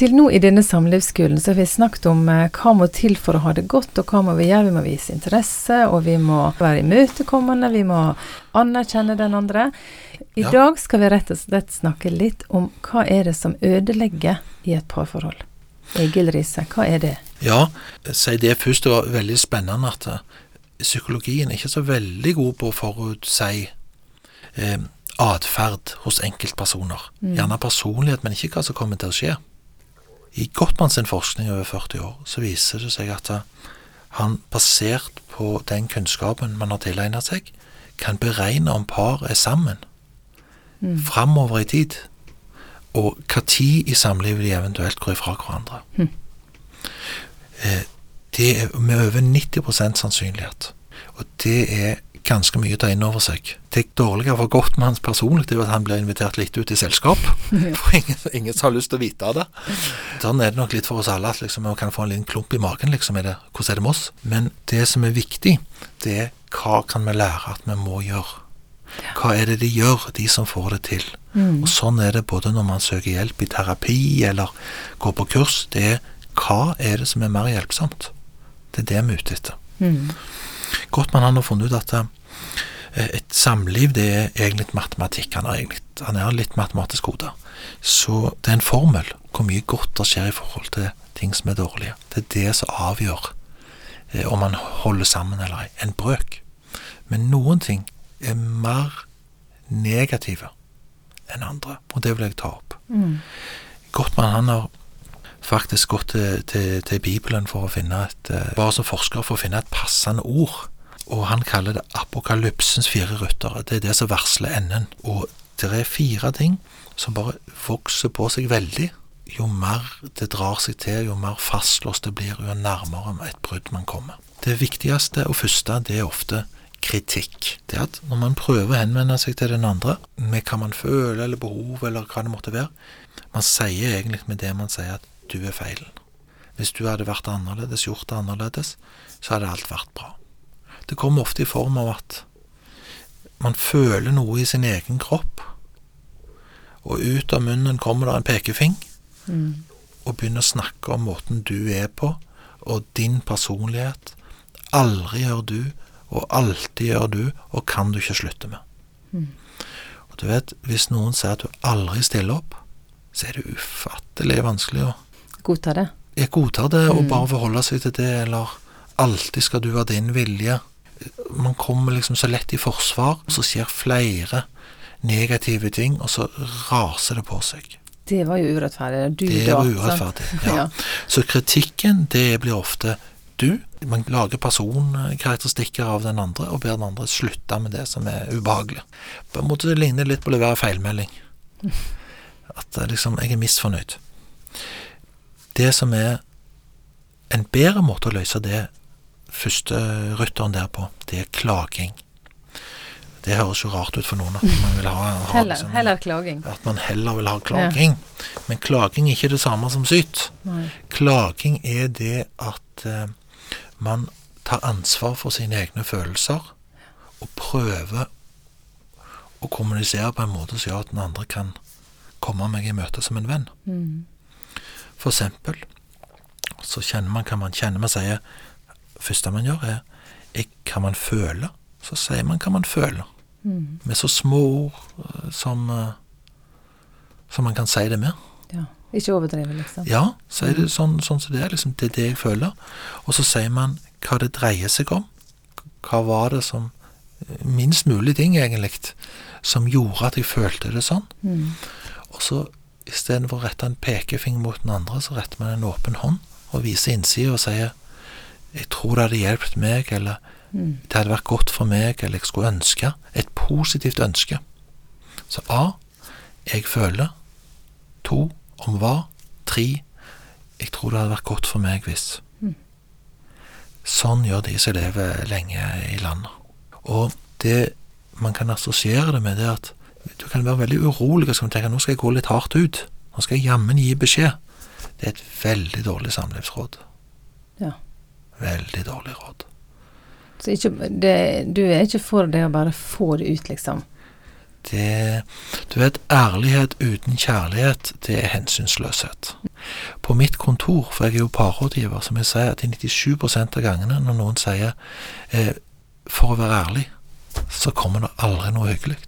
Til nå i denne samlivsskolen så har vi snakket om eh, hva må til for å ha det godt, og hva må vi gjøre. Vi må vise interesse, og vi må være imøtekommende, vi må anerkjenne den andre. I Ja. dag skal vi rett og slett snakke litt om hva er det som ødelegger i et parforhold. Egil Riise, hva er det? Ja, si det først. Det var veldig spennende at eh, psykologien er ikke så veldig god på å forutsi eh, atferd hos enkeltpersoner. Gjerne personlighet, men ikke hva som kommer til å skje. I Gottmann sin forskning over 40 år så viser det seg at eh, han, basert på den kunnskapen man har tilegnet seg, kan beregne om par er sammen framover i tid, og hva tid i samlivet de eventuelt går ifra hverandre. Eh, Det er med over 90% sannsynlighet. Og det er ganske mye å ta inn over seg. Det dårlige for Gottmanns personlig det er jo at han blir invitert litt ut i selskap. For ingen, ingen har lyst til å vite det. Sånn er det nok litt for oss alle at liksom, vi kan få en liten klump i magen. Liksom, er det, hvordan er det med oss? Men det som er viktig, det er hva kan vi lære at vi må gjøre? Hva er det de gjør, de som får det til? Og sånn er det både når man søker hjelp i terapi eller går på kurs. Det er hva er det som er mer hjelpsomt? Det er det vi er ute etter. Mm. Godt man har funnet ut at eh, et samliv det er egentlig matematikk. Han er, egentlig, han er litt matematisk hode. Så det er en formel hvor mye godt det skjer i forhold til ting som er dårlige. Det er det som avgjør eh, om man holder sammen eller ei. En brøk. Men noen ting er mer negative enn andre, og det vil jeg ta opp. Mm. Gottmann han har faktisk gått til, til, til Bibelen for å finne et eh, Bare som forsker for å finne et passende ord. Og han kaller det apokalypsens fire ryttere. Det er det som varsler enden. Og det er fire ting som bare vokser på seg veldig. Jo mer det drar seg til, jo mer fastlåst det blir, jo nærmere et brudd man kommer. Det viktigste og første, det er ofte kritikk. Det at når man prøver å henvende seg til den andre med hva man føler eller behov eller hva det måtte være, man sier egentlig med det man sier at du er feilen. Hvis du hadde vært annerledes, gjort det annerledes, så hadde alt vært bra. Det kommer ofte i form av at man føler noe i sin egen kropp, og ut av munnen kommer det en pekefing, Mm. og begynner å snakke om måten du er på, og din personlighet. Aldri gjør du, og alltid gjør du, og kan du ikke slutte med. Og du vet, hvis noen sier at du aldri stiller opp, så er det ufattelig vanskelig å Godta det. Jeg godtar det, og bare forholde seg til det, eller alltid skal du ha din vilje. Man kommer liksom så lett i forsvar, og så skjer flere negative ting, og så raser det på seg. Det var jo urettferdig. Du Det da. var urettferdig. Ja. Ja. Så kritikken, det blir ofte du. Man lager personkarakteristikker av den andre, og ber den andre slutte med det som er ubehagelig. På en måte det ligner litt på å levere feilmelding. At eh, liksom, jeg er misfornøyd. Det som er en bedre måte å løse det første rytteren der på, det er klaging. Det høres jo rart ut for noen at man vil ha, ha Heller, liksom- heller klaging. at man heller vil ha klaging. Men klaging er ikke det samme som syt. Nei. Klaging er det at eh, man tar ansvar for sine egne følelser og prøver å kommunisere på en måte som gjør at den andre kan komme meg i møte som en venn. Mm. For eksempel så kjenner man hva man kjenner. Man sier første man gjør, er hva man føler. Så sier man hva man føler. Mm. Med så små ord eh, som, eh, som man kan si det med. Ja. Ikke overdrive, liksom. Ja, si det sånn, sånn som det er. Liksom, det er det jeg føler. Og så sier man hva det dreier seg om. Hva var det som Minst mulig ting, egentlig, som gjorde at jeg følte det sånn. Mm. Og så istedenfor å rette en pekefinger mot den andre, så retter man en åpen hånd og viser innsida og sier 'Jeg tror det hadde hjulpet meg', eller Mm. 'Det hadde vært godt for meg', eller 'jeg skulle ønske'. Et positivt ønske. Så A. Jeg føler. To. Om hva. Tre. Jeg tror det hadde vært godt for meg hvis. Mm. Sånn gjør de som lever lenge i landet. Og det man kan assosiere det med, det er at du kan være veldig urolig og tenke nå skal jeg gå litt hardt ut. Nå skal jeg jammen gi beskjed. Det er et veldig dårlig samlivsråd. Ja. Veldig dårlig råd. Så ikke, det, du er ikke for det å bare få det ut, liksom? Det Du vet, ærlighet uten kjærlighet, det er hensynsløshet. På mitt kontor, for jeg er jo parrådgiver, som jeg sier at i 97 av gangene når noen sier eh, 'for å være ærlig', så kommer det aldri noe hyggelig.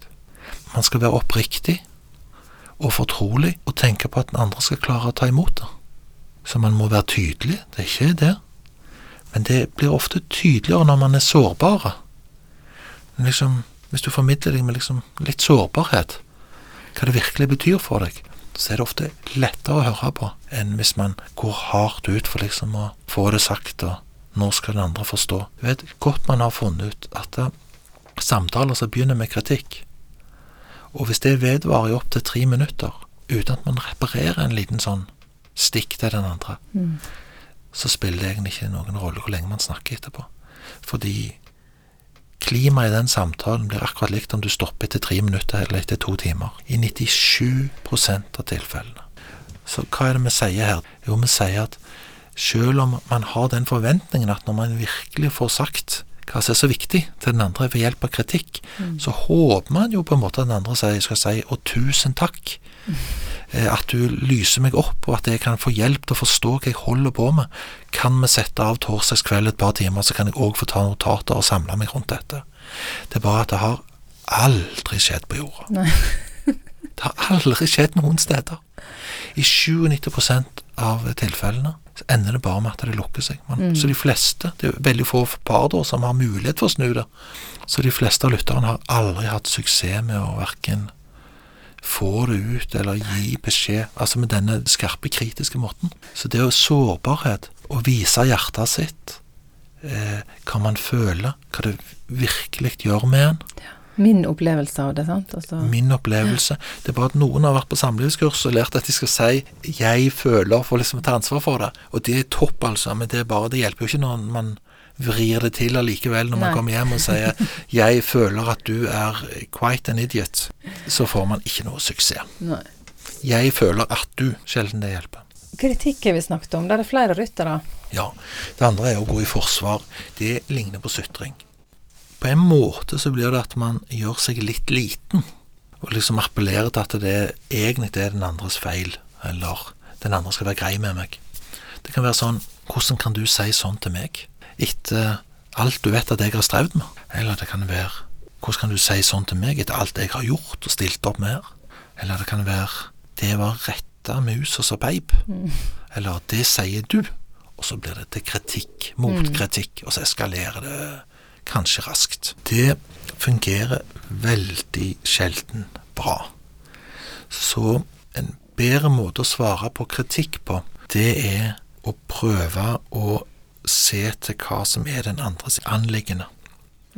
Man skal være oppriktig og fortrolig og tenke på at den andre skal klare å ta imot det. Så man må være tydelig, det er ikke det. Men det blir ofte tydeligere når man er sårbare. Liksom, hvis du formidler deg med liksom litt sårbarhet, hva det virkelig betyr for deg, så er det ofte lettere å høre på enn hvis man går hardt ut for liksom å få det sagt, og når skal den andre forstå. Du vet godt man har funnet ut at det, samtaler som begynner med kritikk, og hvis det vedvarer i opptil tre minutter uten at man reparerer en liten sånn stikk til den andre, Mm. Så spiller det egentlig ikke noen rolle hvor lenge man snakker etterpå. Fordi klimaet i den samtalen blir akkurat likt om du stopper etter tre minutter eller etter to timer. I 97% av tilfellene. Så hva er det vi sier her? Jo, vi sier at selv om man har den forventningen at når man virkelig får sagt hva som er så viktig til den andre ved hjelp av kritikk, så håper man jo på en måte at den andre skal si 'og tusen takk'. Mm. At du lyser meg opp, og at jeg kan få hjelp til å forstå hva jeg holder på med. Kan vi sette av torsdagskveld et par timer, så kan jeg òg få ta notater og samle meg rundt dette. Det er bare at det har aldri skjedd på jorda. Det har aldri skjedd noen steder. I 97% av tilfellene så ender det bare med at det lukker seg. Man, Så de fleste, det er veldig få par da som har mulighet for å snu det, så de fleste av lytterne har aldri hatt suksess med å verken få det ut eller gi beskjed, altså med denne skarpe, kritiske måten. Så det å sårbarhet, å vise hjertet sitt, eh, hva man føler, hva det virkelig gjør med en. Min opplevelse av det, sant. Altså, Min opplevelse Det er bare at noen har vært på samlivskurs og lært at de skal si 'jeg føler' for liksom å ta ansvar for det. Og det er topp, altså. Men det er bare Det hjelper jo ikke når man vrir det til allikevel når man Nei. kommer hjem og sier 'jeg føler at du er quite an idiot'. Så får man ikke noe suksess. nei. 'Jeg føler at du' Sjelden det hjelper. Kritikk har vi snakket om. Der er det flere ryttere. Ja. Det andre er å gå i forsvar. Det ligner på sutring. På en måte så blir det at man gjør seg litt liten, og liksom appellerer til at det egentlig er den andres feil, eller den andre skal være grei med meg. Det kan være sånn Hvordan kan du si sånn til meg? Etter alt du vet at jeg har strevd med. Eller det kan være Hvordan kan du si sånn til meg etter alt jeg har gjort og stilt opp med her? Eller det kan være Det var retta mus og så peip. Eller det sier du. Og så blir det til kritikk, motkritikk, og så eskalerer det kanskje raskt. Det fungerer veldig sjelden bra. Så en bedre måte å svare på kritikk på, det er å prøve å se til hva som er den andres anliggende.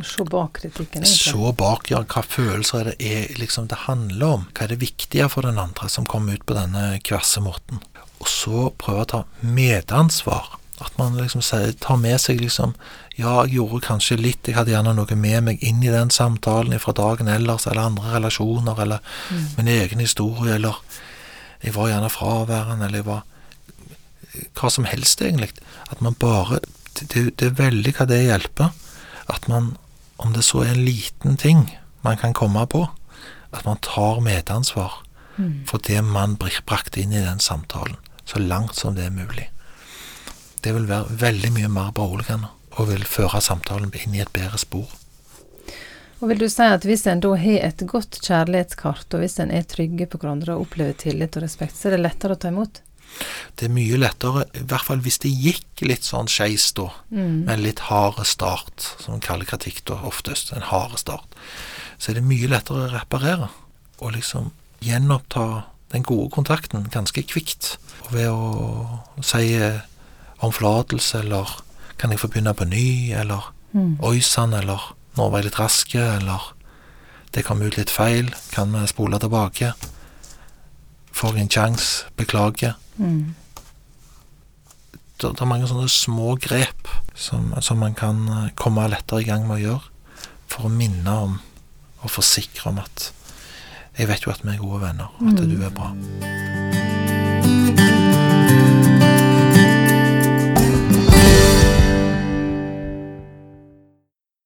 Se bak kritikken, egentlig. Se bak, ja, hva følelser er det er, liksom det handler om. Hva er det viktige for den andre som kommer ut på denne kvasse måten. Og så prøve å ta medansvar. At man liksom tar med seg liksom Ja, jeg gjorde kanskje litt, jeg hadde gjerne noe med meg inn i den samtalen fra dagen ellers, eller andre relasjoner, eller min egen historie, eller jeg var gjerne fraværende, eller jeg var Hva som helst, egentlig. At man bare Det, det er veldig hva det hjelper. At man, om det så er en liten ting man kan komme på, at man tar medansvar for det man br- brakte inn i den samtalen, så langt som det er mulig. Det vil være veldig mye mer beroligende, og vil føre samtalen inn i et bedre spor. Og vil du si at hvis en da har et godt kjærlighetskart, og hvis en er trygge på hverandre og opplever tillit og respekt, så er det lettere å ta imot? Det er mye lettere, i hvert fall hvis det gikk litt sånn skeis da, med en litt harde start, som en kaller kritikk da oftest, en harde start, så er det mye lettere å reparere, og liksom gjenoppta den gode kontakten ganske kvikt, og ved å si eh, omflatelse, eller kan jeg få begynne på ny, eller oi sann, eller nå var jeg litt raske, eller det kom ut litt feil, kan vi spole tilbake, får jeg en sjanse, beklager. Mm. det, det er mange sånne små grep som, som man kan eh, komme lettere i gang med å gjøre, for å minne om og forsikre om at jeg vet jo at vi er gode venner, og at du er bra.